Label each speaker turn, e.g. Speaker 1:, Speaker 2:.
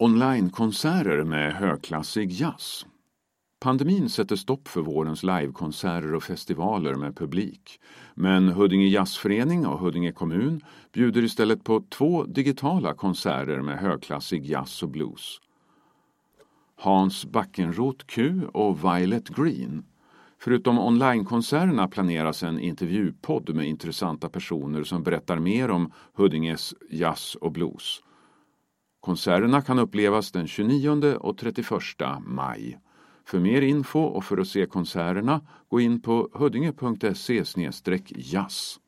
Speaker 1: Onlinekonserter med högklassig jazz. Pandemin sätter stopp för vårens livekonserter och festivaler med publik. Men Huddinge Jazzförening och Huddinge kommun bjuder istället på två digitala konserter med högklassig jazz och blues. Hans Backenroth Q och Violet Green. Förutom onlinekonserterna planeras en intervjupodd med intressanta personer som berättar mer om Huddinges jazz och blues. Konserterna kan upplevas den 29 och 31 maj. För mer info och för att se konserterna gå in på huddinge.se jazz.